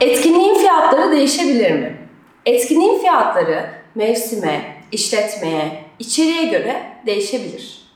Etkinliğin fiyatları değişebilir mi? Etkinliğin fiyatları mevsime, işletmeye, içeriğe göre değişebilir.